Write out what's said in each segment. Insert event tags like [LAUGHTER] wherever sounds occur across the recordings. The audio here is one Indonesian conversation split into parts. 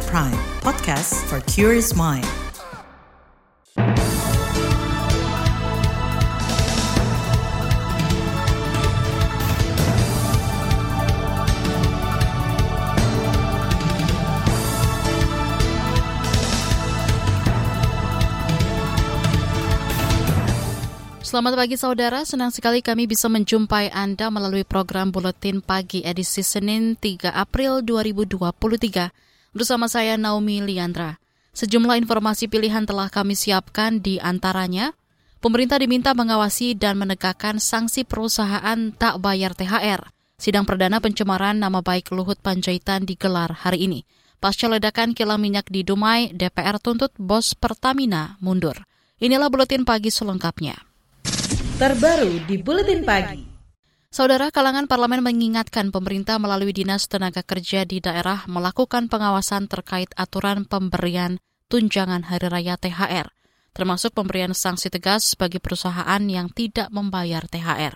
KBR Prime, podcast for curious mind. Selamat pagi saudara, senang sekali kami bisa menjumpai Anda melalui program Buletin Pagi edisi Senin 3 April 2023 bersama saya Naomi Liandra. Sejumlah informasi pilihan telah kami siapkan di antaranya, pemerintah diminta mengawasi dan menegakkan sanksi perusahaan tak bayar THR. Sidang perdana pencemaran nama baik Luhut Panjaitan digelar hari ini. Pasca ledakan kilang minyak di Dumai, DPR tuntut bos Pertamina mundur. Inilah Buletin Pagi selengkapnya terbaru di Buletin Pagi. Saudara kalangan parlemen mengingatkan pemerintah melalui Dinas Tenaga Kerja di daerah melakukan pengawasan terkait aturan pemberian tunjangan hari raya THR, termasuk pemberian sanksi tegas bagi perusahaan yang tidak membayar THR.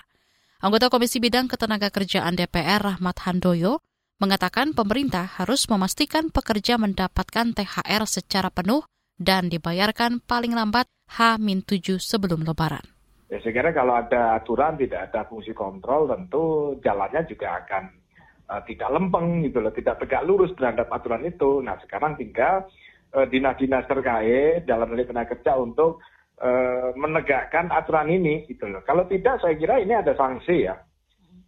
Anggota Komisi Bidang Ketenaga Kerjaan DPR Rahmat Handoyo mengatakan pemerintah harus memastikan pekerja mendapatkan THR secara penuh dan dibayarkan paling lambat H-7 sebelum lebaran. Ya, saya kira kalau ada aturan tidak ada fungsi kontrol tentu jalannya juga akan uh, tidak lempeng gitu loh, tidak tegak lurus terhadap aturan itu. Nah sekarang tinggal uh, dinas-dinas terkait dalam hal tenaga kerja untuk uh, menegakkan aturan ini gitu loh. Kalau tidak saya kira ini ada sanksi ya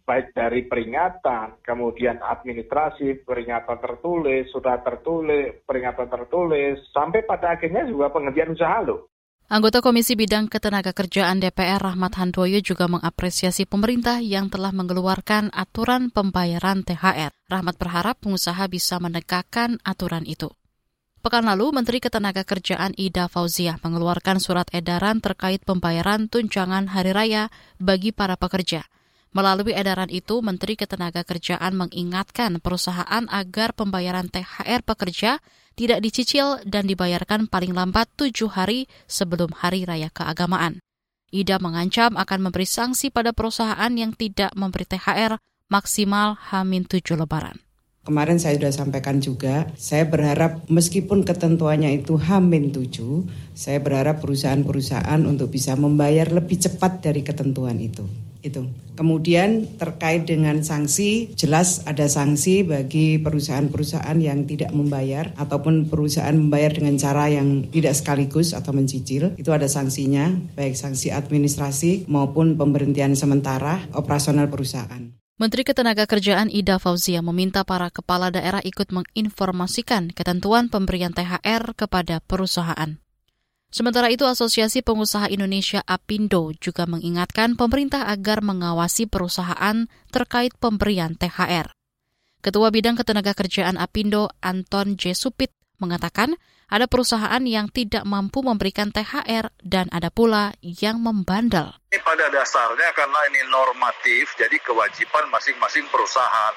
baik dari peringatan, kemudian administrasi, peringatan tertulis, sudah tertulis, peringatan tertulis, sampai pada akhirnya juga penghentian usaha loh. Anggota Komisi Bidang Ketenaga Kerjaan DPR Rahmat Handoyo juga mengapresiasi pemerintah yang telah mengeluarkan aturan pembayaran THR. Rahmat berharap pengusaha bisa menegakkan aturan itu. Pekan lalu, Menteri Ketenaga Kerjaan Ida Fauziah mengeluarkan surat edaran terkait pembayaran tunjangan hari raya bagi para pekerja. Melalui edaran itu, Menteri Ketenaga Kerjaan mengingatkan perusahaan agar pembayaran THR pekerja tidak dicicil dan dibayarkan paling lambat tujuh hari sebelum Hari Raya Keagamaan. Ida mengancam akan memberi sanksi pada perusahaan yang tidak memberi THR maksimal H-7 Lebaran. Kemarin saya sudah sampaikan juga, saya berharap meskipun ketentuannya itu H-7, saya berharap perusahaan-perusahaan untuk bisa membayar lebih cepat dari ketentuan itu itu. Kemudian terkait dengan sanksi, jelas ada sanksi bagi perusahaan-perusahaan yang tidak membayar ataupun perusahaan membayar dengan cara yang tidak sekaligus atau mencicil. Itu ada sanksinya, baik sanksi administrasi maupun pemberhentian sementara operasional perusahaan. Menteri Ketenagakerjaan Ida Fauzia meminta para kepala daerah ikut menginformasikan ketentuan pemberian THR kepada perusahaan. Sementara itu, Asosiasi Pengusaha Indonesia APindo juga mengingatkan pemerintah agar mengawasi perusahaan terkait pemberian THR. Ketua Bidang Ketenagakerjaan APindo, Anton J. Supit, mengatakan ada perusahaan yang tidak mampu memberikan THR dan ada pula yang membandel. Ini pada dasarnya karena ini normatif, jadi kewajiban masing-masing perusahaan.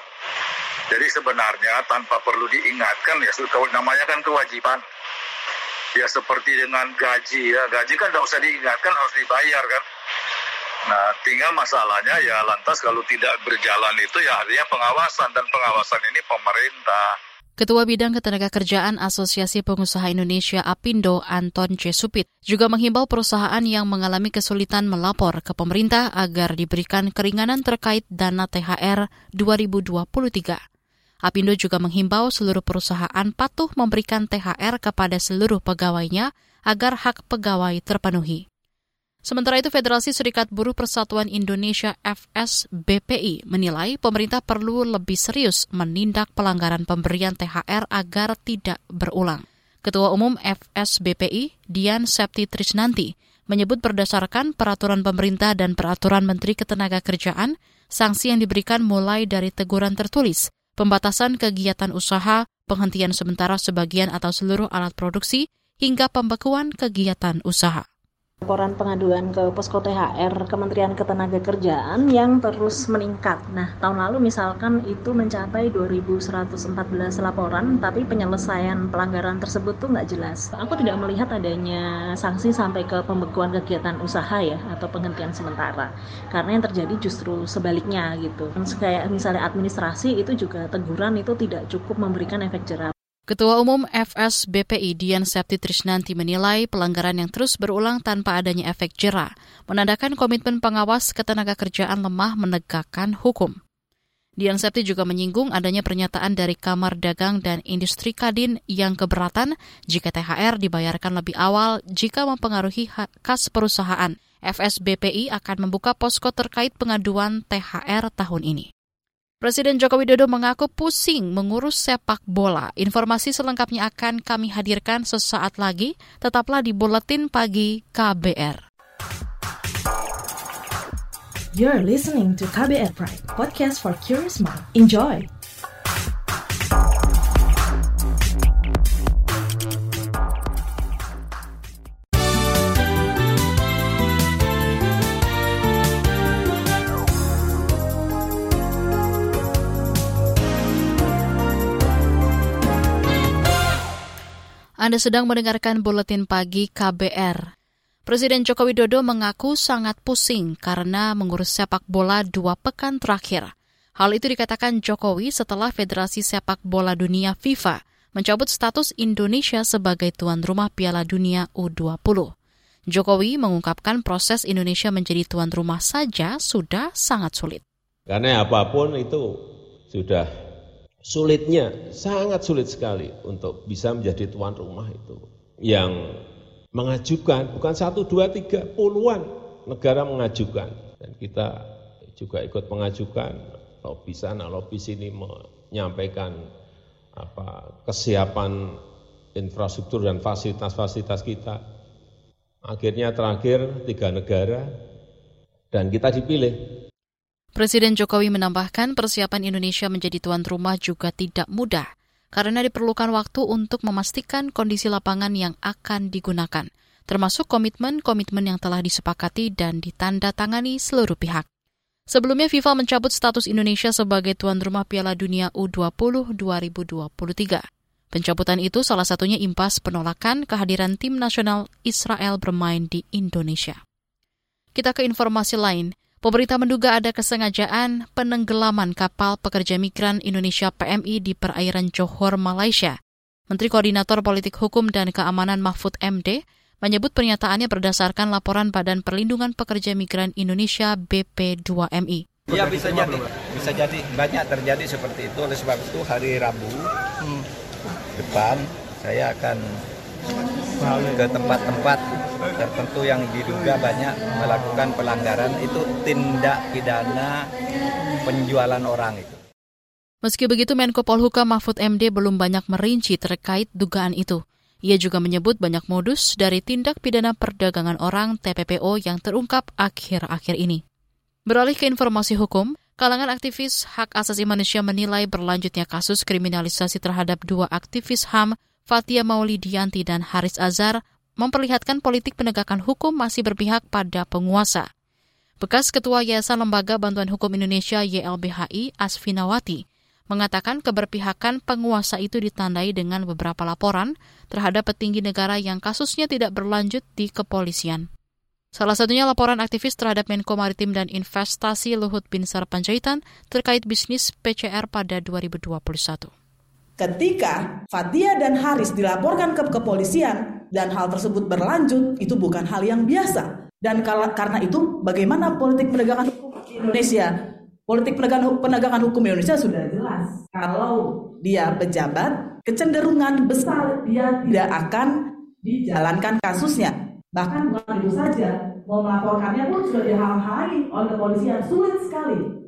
Jadi sebenarnya tanpa perlu diingatkan ya, namanya kan kewajiban. Ya seperti dengan gaji ya. Gaji kan tidak usah diingatkan harus dibayar kan. Nah tinggal masalahnya ya lantas kalau tidak berjalan itu ya artinya pengawasan. Dan pengawasan ini pemerintah Ketua Bidang Ketenagakerjaan Asosiasi Pengusaha Indonesia APindo Anton C. Supit juga menghimbau perusahaan yang mengalami kesulitan melapor ke pemerintah agar diberikan keringanan terkait dana THR 2023. Apindo juga menghimbau seluruh perusahaan patuh memberikan THR kepada seluruh pegawainya agar hak pegawai terpenuhi. Sementara itu, Federasi Serikat Buruh Persatuan Indonesia FSBPI menilai pemerintah perlu lebih serius menindak pelanggaran pemberian THR agar tidak berulang. Ketua Umum FSBPI, Dian Septi Trisnanti, menyebut berdasarkan peraturan pemerintah dan peraturan Menteri Ketenagakerjaan, sanksi yang diberikan mulai dari teguran tertulis, pembatasan kegiatan usaha, penghentian sementara sebagian atau seluruh alat produksi, hingga pembekuan kegiatan usaha. Laporan pengaduan ke Posko THR Kementerian Ketenagakerjaan yang terus meningkat. Nah, tahun lalu misalkan itu mencapai 2.114 laporan, tapi penyelesaian pelanggaran tersebut tuh nggak jelas. Aku tidak melihat adanya sanksi sampai ke pembekuan kegiatan usaha ya, atau penghentian sementara. Karena yang terjadi justru sebaliknya gitu. Kayak misalnya administrasi itu juga teguran itu tidak cukup memberikan efek jerah. Ketua Umum FSBPI Dian Septi Trisnanti menilai pelanggaran yang terus berulang tanpa adanya efek jera, menandakan komitmen pengawas ketenaga kerjaan lemah menegakkan hukum. Dian Septi juga menyinggung adanya pernyataan dari Kamar Dagang dan Industri Kadin yang keberatan jika THR dibayarkan lebih awal jika mempengaruhi kas perusahaan. FSBPI akan membuka posko terkait pengaduan THR tahun ini. Presiden Joko Widodo mengaku pusing mengurus sepak bola. Informasi selengkapnya akan kami hadirkan sesaat lagi. Tetaplah di Buletin Pagi KBR. You're listening to KBR Pride, podcast for curious mind. Enjoy! Anda sedang mendengarkan buletin pagi KBR. Presiden Joko Widodo mengaku sangat pusing karena mengurus sepak bola dua pekan terakhir. Hal itu dikatakan Jokowi setelah Federasi Sepak Bola Dunia FIFA mencabut status Indonesia sebagai tuan rumah Piala Dunia U20. Jokowi mengungkapkan proses Indonesia menjadi tuan rumah saja sudah sangat sulit. Karena apa pun itu sudah sulitnya, sangat sulit sekali untuk bisa menjadi tuan rumah itu. Yang mengajukan, bukan satu, dua, tiga, puluhan negara mengajukan. Dan kita juga ikut mengajukan, lobby sana, lobby sini menyampaikan apa kesiapan infrastruktur dan fasilitas-fasilitas kita. Akhirnya terakhir tiga negara dan kita dipilih Presiden Jokowi menambahkan persiapan Indonesia menjadi tuan rumah juga tidak mudah karena diperlukan waktu untuk memastikan kondisi lapangan yang akan digunakan, termasuk komitmen-komitmen yang telah disepakati dan ditandatangani seluruh pihak. Sebelumnya FIFA mencabut status Indonesia sebagai tuan rumah Piala Dunia U20 2023. Pencabutan itu salah satunya impas penolakan kehadiran tim nasional Israel bermain di Indonesia. Kita ke informasi lain. Pemerintah menduga ada kesengajaan penenggelaman kapal pekerja migran Indonesia PMI di perairan Johor, Malaysia. Menteri Koordinator Politik Hukum dan Keamanan Mahfud MD menyebut pernyataannya berdasarkan laporan Badan Perlindungan Pekerja Migran Indonesia BP2MI. Ya bisa jadi, bisa jadi banyak terjadi seperti itu. Oleh sebab itu hari Rabu hmm. depan saya akan ke tempat-tempat tertentu yang diduga banyak melakukan pelanggaran itu tindak pidana penjualan orang itu. Meski begitu, Menko Polhukam Mahfud MD belum banyak merinci terkait dugaan itu. Ia juga menyebut banyak modus dari tindak pidana perdagangan orang TPPO yang terungkap akhir-akhir ini. Beralih ke informasi hukum, kalangan aktivis hak asasi manusia menilai berlanjutnya kasus kriminalisasi terhadap dua aktivis HAM Fatia Maulidianti dan Haris Azhar memperlihatkan politik penegakan hukum masih berpihak pada penguasa. Bekas Ketua Yayasan Lembaga Bantuan Hukum Indonesia YLBHI Asfinawati mengatakan keberpihakan penguasa itu ditandai dengan beberapa laporan terhadap petinggi negara yang kasusnya tidak berlanjut di kepolisian. Salah satunya laporan aktivis terhadap Menko Maritim dan Investasi Luhut Binsar Panjaitan terkait bisnis PCR pada 2021. Ketika Fatia dan Haris dilaporkan ke kepolisian dan hal tersebut berlanjut, itu bukan hal yang biasa. Dan karena itu, bagaimana politik penegakan hukum Indonesia? Politik penegakan, penegakan hukum Indonesia sudah jelas. Kalau dia pejabat, kecenderungan besar dia tidak akan dijalankan kasusnya. Bahkan bukan itu saja, mau melaporkannya pun sudah dihalang-halangi oleh kepolisian. Sulit sekali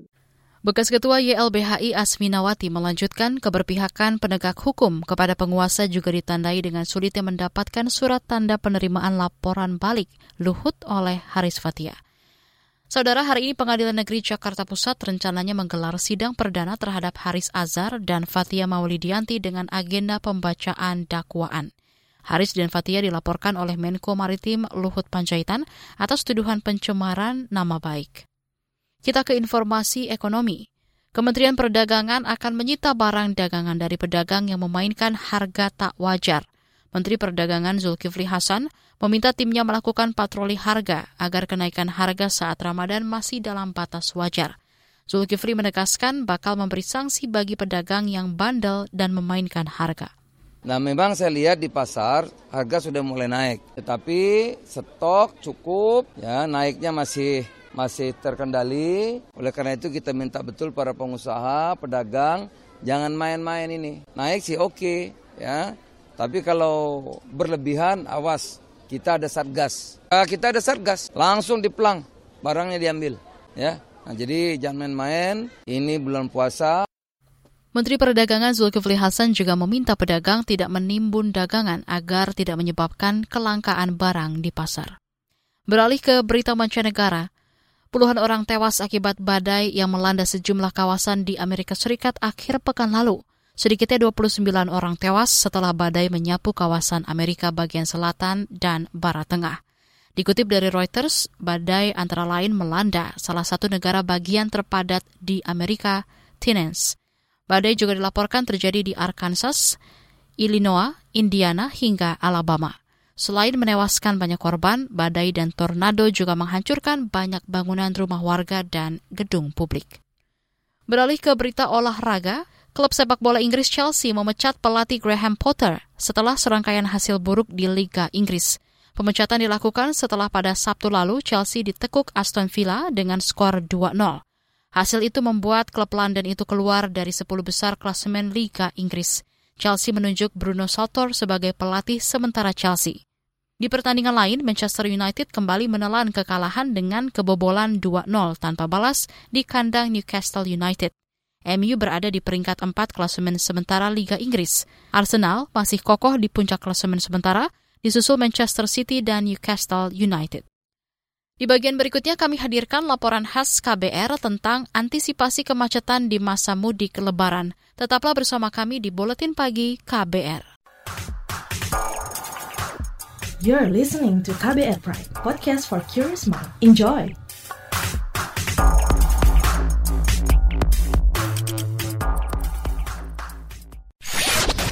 Bekas Ketua YLBHI Asminawati melanjutkan keberpihakan penegak hukum kepada penguasa juga ditandai dengan sulitnya mendapatkan surat tanda penerimaan laporan balik Luhut oleh Haris Fatia. Saudara, hari ini Pengadilan Negeri Jakarta Pusat rencananya menggelar sidang perdana terhadap Haris Azhar dan Fatia Maulidianti dengan agenda pembacaan dakwaan. Haris dan Fatia dilaporkan oleh Menko Maritim Luhut Panjaitan atas tuduhan pencemaran nama baik. Kita ke informasi ekonomi. Kementerian Perdagangan akan menyita barang dagangan dari pedagang yang memainkan harga tak wajar. Menteri Perdagangan Zulkifli Hasan meminta timnya melakukan patroli harga agar kenaikan harga saat Ramadan masih dalam batas wajar. Zulkifli menegaskan bakal memberi sanksi bagi pedagang yang bandel dan memainkan harga. Nah memang saya lihat di pasar harga sudah mulai naik, tetapi stok cukup, ya naiknya masih masih terkendali. Oleh karena itu kita minta betul para pengusaha, pedagang, jangan main-main ini. Naik sih oke, okay, ya. Tapi kalau berlebihan, awas. Kita ada satgas. Nah, kita ada satgas, langsung diplang, barangnya diambil, ya. Nah, jadi jangan main-main. Ini bulan puasa. Menteri Perdagangan Zulkifli Hasan juga meminta pedagang tidak menimbun dagangan agar tidak menyebabkan kelangkaan barang di pasar. Beralih ke berita mancanegara, puluhan orang tewas akibat badai yang melanda sejumlah kawasan di Amerika Serikat akhir pekan lalu. Sedikitnya 29 orang tewas setelah badai menyapu kawasan Amerika bagian selatan dan barat tengah. Dikutip dari Reuters, badai antara lain melanda salah satu negara bagian terpadat di Amerika, Tennessee. Badai juga dilaporkan terjadi di Arkansas, Illinois, Indiana, hingga Alabama. Selain menewaskan banyak korban, badai dan tornado juga menghancurkan banyak bangunan rumah warga dan gedung publik. Beralih ke berita olahraga, klub sepak bola Inggris Chelsea memecat pelatih Graham Potter setelah serangkaian hasil buruk di Liga Inggris. Pemecatan dilakukan setelah pada Sabtu lalu Chelsea ditekuk Aston Villa dengan skor 2-0. Hasil itu membuat klub London itu keluar dari 10 besar klasemen Liga Inggris. Chelsea menunjuk Bruno Sotor sebagai pelatih sementara Chelsea. Di pertandingan lain, Manchester United kembali menelan kekalahan dengan kebobolan 2-0 tanpa balas di kandang Newcastle United. MU berada di peringkat 4 klasemen sementara Liga Inggris. Arsenal masih kokoh di puncak klasemen sementara, disusul Manchester City dan Newcastle United. Di bagian berikutnya kami hadirkan laporan khas KBR tentang antisipasi kemacetan di masa mudik lebaran. Tetaplah bersama kami di Buletin Pagi KBR. You're listening to KBR Pride, podcast for curious mind. Enjoy!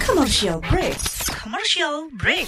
Commercial break. Commercial break.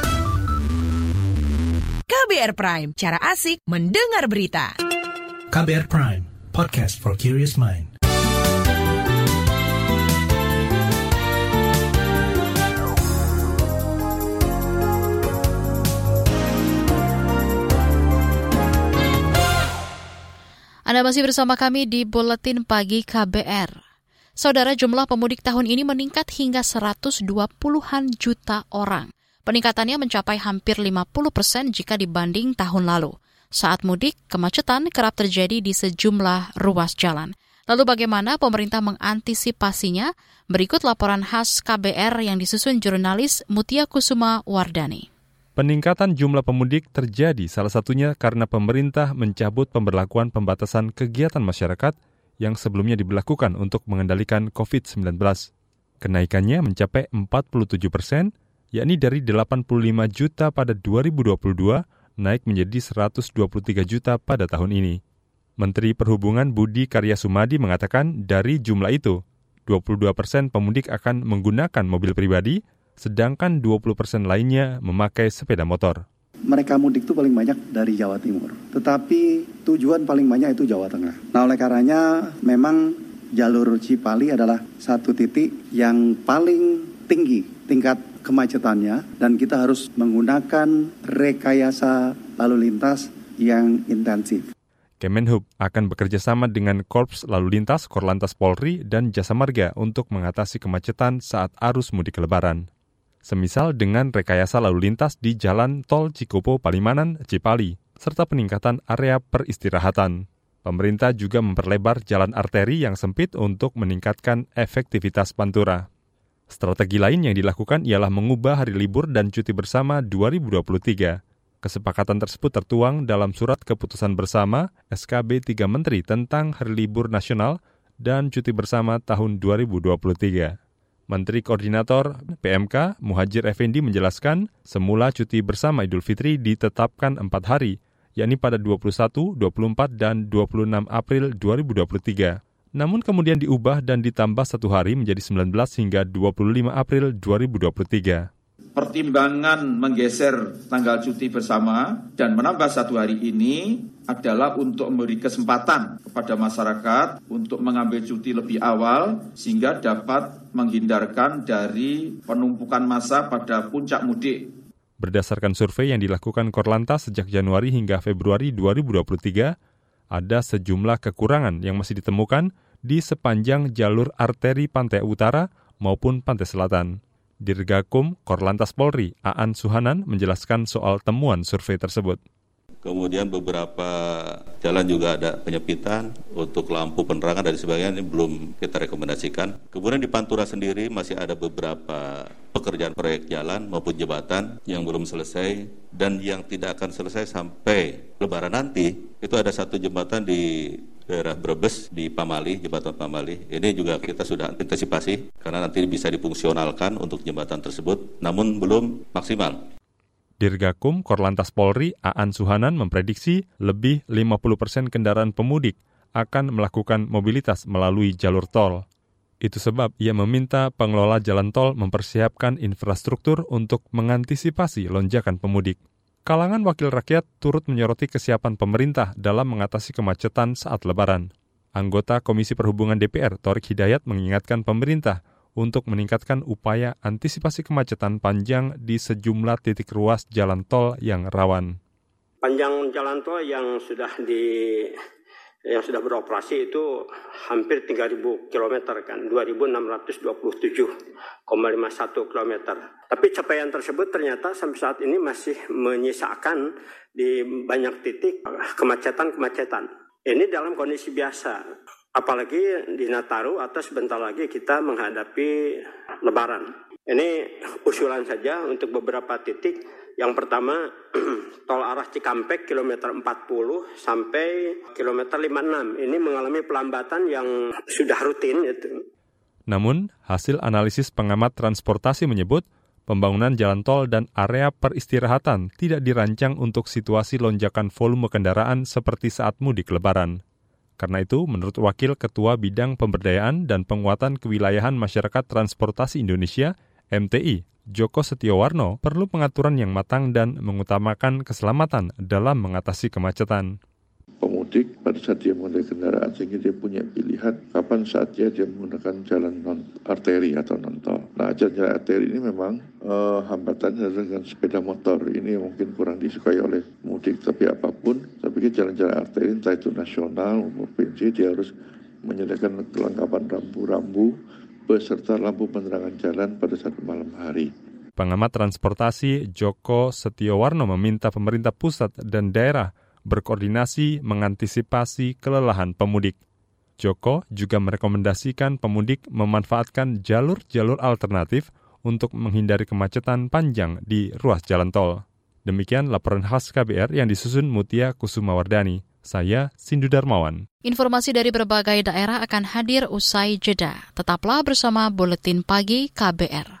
KBR Prime, cara asik mendengar berita. KBR Prime, podcast for curious mind. Anda masih bersama kami di Buletin Pagi KBR. Saudara jumlah pemudik tahun ini meningkat hingga 120-an juta orang. Peningkatannya mencapai hampir 50 persen jika dibanding tahun lalu. Saat mudik, kemacetan kerap terjadi di sejumlah ruas jalan. Lalu bagaimana pemerintah mengantisipasinya? Berikut laporan khas KBR yang disusun jurnalis Mutia Kusuma Wardani. Peningkatan jumlah pemudik terjadi salah satunya karena pemerintah mencabut pemberlakuan pembatasan kegiatan masyarakat yang sebelumnya diberlakukan untuk mengendalikan COVID-19. Kenaikannya mencapai 47 persen yakni dari 85 juta pada 2022 naik menjadi 123 juta pada tahun ini. Menteri Perhubungan Budi Karya Sumadi mengatakan dari jumlah itu, 22 persen pemudik akan menggunakan mobil pribadi, sedangkan 20 persen lainnya memakai sepeda motor. Mereka mudik itu paling banyak dari Jawa Timur, tetapi tujuan paling banyak itu Jawa Tengah. Nah oleh karenanya memang jalur Cipali adalah satu titik yang paling tinggi tingkat kemacetannya dan kita harus menggunakan rekayasa lalu lintas yang intensif. Kemenhub akan bekerja sama dengan Korps Lalu Lintas Korlantas Polri dan Jasa Marga untuk mengatasi kemacetan saat arus mudik lebaran. semisal dengan rekayasa lalu lintas di Jalan Tol Cikopo Palimanan Cipali, serta peningkatan area peristirahatan. Pemerintah juga memperlebar jalan arteri yang sempit untuk meningkatkan efektivitas pantura. Strategi lain yang dilakukan ialah mengubah hari libur dan cuti bersama 2023. Kesepakatan tersebut tertuang dalam surat keputusan bersama SKB 3 Menteri tentang Hari Libur Nasional dan Cuti Bersama tahun 2023. Menteri Koordinator PMK Muhajir Effendi menjelaskan, semula cuti bersama Idul Fitri ditetapkan empat hari, yakni pada 21, 24, dan 26 April 2023 namun kemudian diubah dan ditambah satu hari menjadi 19 hingga 25 April 2023. Pertimbangan menggeser tanggal cuti bersama dan menambah satu hari ini adalah untuk memberi kesempatan kepada masyarakat untuk mengambil cuti lebih awal sehingga dapat menghindarkan dari penumpukan massa pada puncak mudik. Berdasarkan survei yang dilakukan Korlantas sejak Januari hingga Februari 2023, ada sejumlah kekurangan yang masih ditemukan di sepanjang jalur arteri pantai utara maupun pantai selatan. Dirgakum Korlantas Polri, Aan Suhanan menjelaskan soal temuan survei tersebut. Kemudian beberapa jalan juga ada penyepitan untuk lampu penerangan dan sebagainya ini belum kita rekomendasikan. Kemudian di Pantura sendiri masih ada beberapa pekerjaan proyek jalan maupun jembatan yang belum selesai dan yang tidak akan selesai sampai lebaran nanti. Itu ada satu jembatan di daerah Brebes di Pamali, jembatan Pamali. Ini juga kita sudah antisipasi karena nanti bisa difungsionalkan untuk jembatan tersebut, namun belum maksimal. Dirgakum Korlantas Polri Aan Suhanan memprediksi lebih 50 persen kendaraan pemudik akan melakukan mobilitas melalui jalur tol. Itu sebab ia meminta pengelola jalan tol mempersiapkan infrastruktur untuk mengantisipasi lonjakan pemudik. Kalangan wakil rakyat turut menyoroti kesiapan pemerintah dalam mengatasi kemacetan saat lebaran. Anggota Komisi Perhubungan DPR, Torik Hidayat, mengingatkan pemerintah untuk meningkatkan upaya antisipasi kemacetan panjang di sejumlah titik ruas jalan tol yang rawan. Panjang jalan tol yang sudah di yang sudah beroperasi itu hampir 3.000 km kan, 2.627,51 km. Tapi capaian tersebut ternyata sampai saat ini masih menyisakan di banyak titik kemacetan-kemacetan. Ini dalam kondisi biasa. Apalagi di Nataru atau sebentar lagi kita menghadapi Lebaran. Ini usulan saja untuk beberapa titik. Yang pertama, [CLEARS THROAT] tol arah Cikampek kilometer 40 sampai kilometer 56. Ini mengalami pelambatan yang sudah rutin. Itu. Namun, hasil analisis pengamat transportasi menyebut pembangunan jalan tol dan area peristirahatan tidak dirancang untuk situasi lonjakan volume kendaraan seperti saat mudik lebaran. Karena itu, menurut Wakil Ketua Bidang Pemberdayaan dan Penguatan Kewilayahan Masyarakat Transportasi Indonesia, MTI, Joko Setiowarno, perlu pengaturan yang matang dan mengutamakan keselamatan dalam mengatasi kemacetan pemudik pada saat dia menggunakan kendaraan sehingga dia punya pilihan kapan saatnya dia menggunakan jalan non arteri atau non tol. Nah jalan-jalan arteri ini memang uh, hambatannya dengan sepeda motor. Ini mungkin kurang disukai oleh mudik tapi apa pun. Tapi jalan-jalan arteri entah itu nasional provinsi dia harus menyediakan kelengkapan rambu-rambu beserta lampu penerangan jalan pada saat malam hari. Pengamat transportasi Joko Setiowarno meminta pemerintah pusat dan daerah berkoordinasi mengantisipasi kelelahan pemudik. Joko juga merekomendasikan pemudik memanfaatkan jalur-jalur alternatif untuk menghindari kemacetan panjang di ruas jalan tol. Demikian laporan khas KBR yang disusun Mutia Kusumawardani. Saya Sindu Darmawan. Informasi dari berbagai daerah akan hadir usai jeda. Tetaplah bersama Buletin Pagi KBR.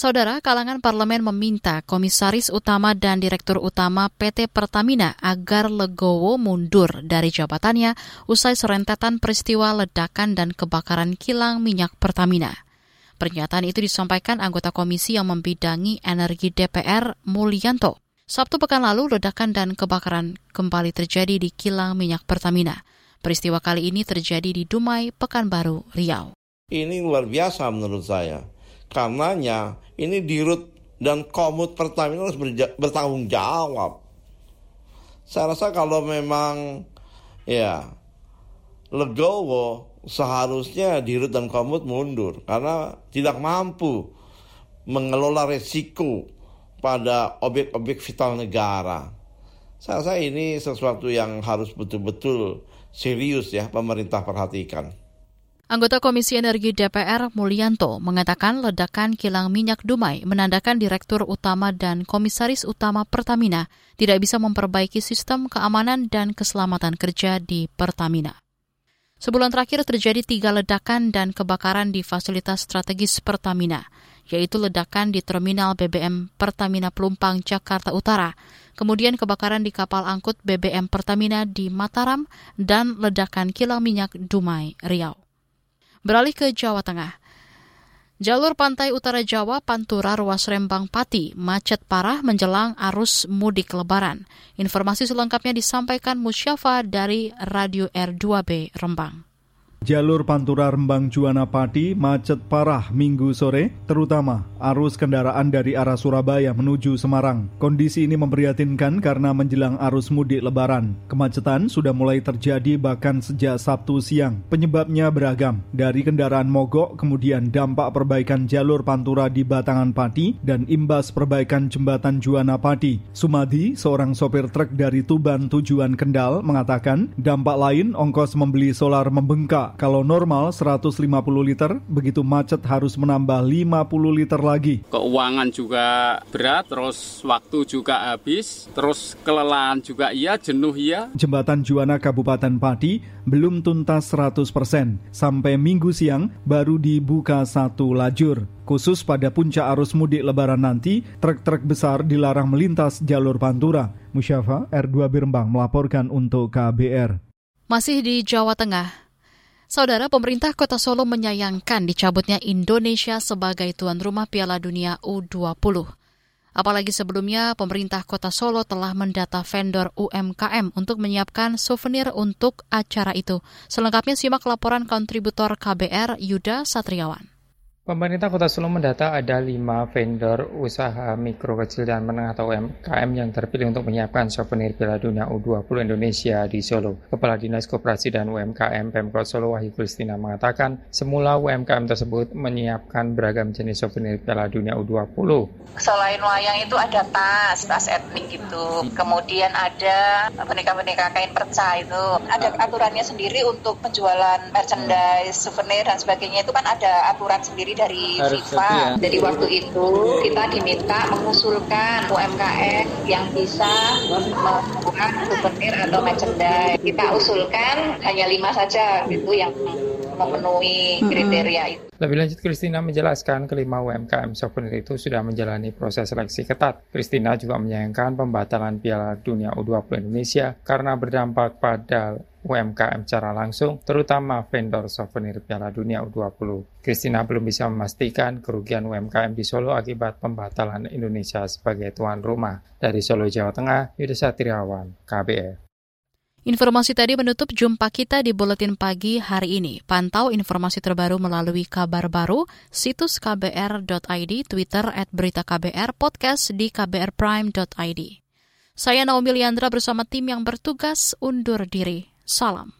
Saudara, kalangan parlemen meminta Komisaris Utama dan Direktur Utama PT Pertamina agar legowo mundur dari jabatannya usai serentetan peristiwa ledakan dan kebakaran kilang minyak Pertamina. Pernyataan itu disampaikan anggota komisi yang membidangi energi DPR Mulyanto. Sabtu pekan lalu, ledakan dan kebakaran kembali terjadi di kilang minyak Pertamina. Peristiwa kali ini terjadi di Dumai, Pekanbaru, Riau. Ini luar biasa menurut saya. Karenanya ini dirut dan komut Pertamina harus bertanggung jawab. Saya rasa kalau memang ya legowo seharusnya dirut dan komut mundur karena tidak mampu mengelola resiko pada objek-objek vital negara. Saya rasa ini sesuatu yang harus betul-betul serius ya pemerintah perhatikan. Anggota Komisi Energi DPR Mulyanto mengatakan ledakan kilang minyak Dumai menandakan Direktur Utama dan Komisaris Utama Pertamina tidak bisa memperbaiki sistem keamanan dan keselamatan kerja di Pertamina. Sebulan terakhir terjadi tiga ledakan dan kebakaran di fasilitas strategis Pertamina, yaitu ledakan di Terminal BBM Pertamina Pelumpang, Jakarta Utara, kemudian kebakaran di kapal angkut BBM Pertamina di Mataram, dan ledakan kilang minyak Dumai, Riau. Beralih ke Jawa Tengah. Jalur pantai utara Jawa Pantura Ruas Rembang Pati macet parah menjelang arus mudik lebaran. Informasi selengkapnya disampaikan Musyafa dari Radio R2B Rembang. Jalur Pantura Rembang Juana Pati macet parah minggu sore, terutama arus kendaraan dari arah Surabaya menuju Semarang. Kondisi ini memprihatinkan karena menjelang arus mudik lebaran. Kemacetan sudah mulai terjadi bahkan sejak Sabtu siang. Penyebabnya beragam, dari kendaraan mogok, kemudian dampak perbaikan jalur Pantura di Batangan Pati, dan imbas perbaikan jembatan Juana Pati. Sumadi, seorang sopir truk dari Tuban tujuan Kendal, mengatakan dampak lain ongkos membeli solar membengkak kalau normal 150 liter, begitu macet harus menambah 50 liter lagi. Keuangan juga berat, terus waktu juga habis, terus kelelahan juga iya, jenuh iya. Jembatan Juana Kabupaten Pati belum tuntas 100%. Sampai minggu siang baru dibuka satu lajur. Khusus pada puncak arus mudik lebaran nanti, truk-truk besar dilarang melintas jalur Pantura. Musyafa R2 Birembang melaporkan untuk KBR. Masih di Jawa Tengah, Saudara pemerintah Kota Solo menyayangkan dicabutnya Indonesia sebagai tuan rumah Piala Dunia U20. Apalagi sebelumnya pemerintah Kota Solo telah mendata vendor UMKM untuk menyiapkan souvenir untuk acara itu. Selengkapnya simak laporan kontributor KBR Yuda Satriawan. Pemerintah Kota Solo mendata ada lima vendor usaha mikro kecil dan menengah atau UMKM yang terpilih untuk menyiapkan souvenir Piala Dunia U20 Indonesia di Solo. Kepala Dinas Koperasi dan UMKM Pemkot Solo Wahyu Kristina mengatakan, semula UMKM tersebut menyiapkan beragam jenis souvenir Piala Dunia U20. Selain wayang itu ada tas, tas etnik gitu. Kemudian ada boneka-boneka kain perca itu. Ada aturannya sendiri untuk penjualan merchandise, souvenir dan sebagainya itu kan ada aturan sendiri dari Harus FIFA. Ya. Jadi waktu itu kita diminta mengusulkan UMKM yang bisa membuat souvenir atau merchandise. Kita usulkan hanya lima saja itu yang memenuhi kriteria itu. Lebih lanjut, Kristina menjelaskan kelima UMKM souvenir itu sudah menjalani proses seleksi ketat. Kristina juga menyayangkan pembatalan Piala Dunia U20 Indonesia karena berdampak pada UMKM secara langsung, terutama vendor souvenir Piala Dunia U20. Kristina belum bisa memastikan kerugian UMKM di Solo akibat pembatalan Indonesia sebagai tuan rumah. Dari Solo, Jawa Tengah, Yudha Satriawan, KBR. Informasi tadi menutup jumpa kita di Buletin Pagi hari ini. Pantau informasi terbaru melalui kabar baru, situs kbr.id, Twitter at berita KBR, podcast di kbrprime.id. Saya Naomi Liandra bersama tim yang bertugas undur diri. Salam.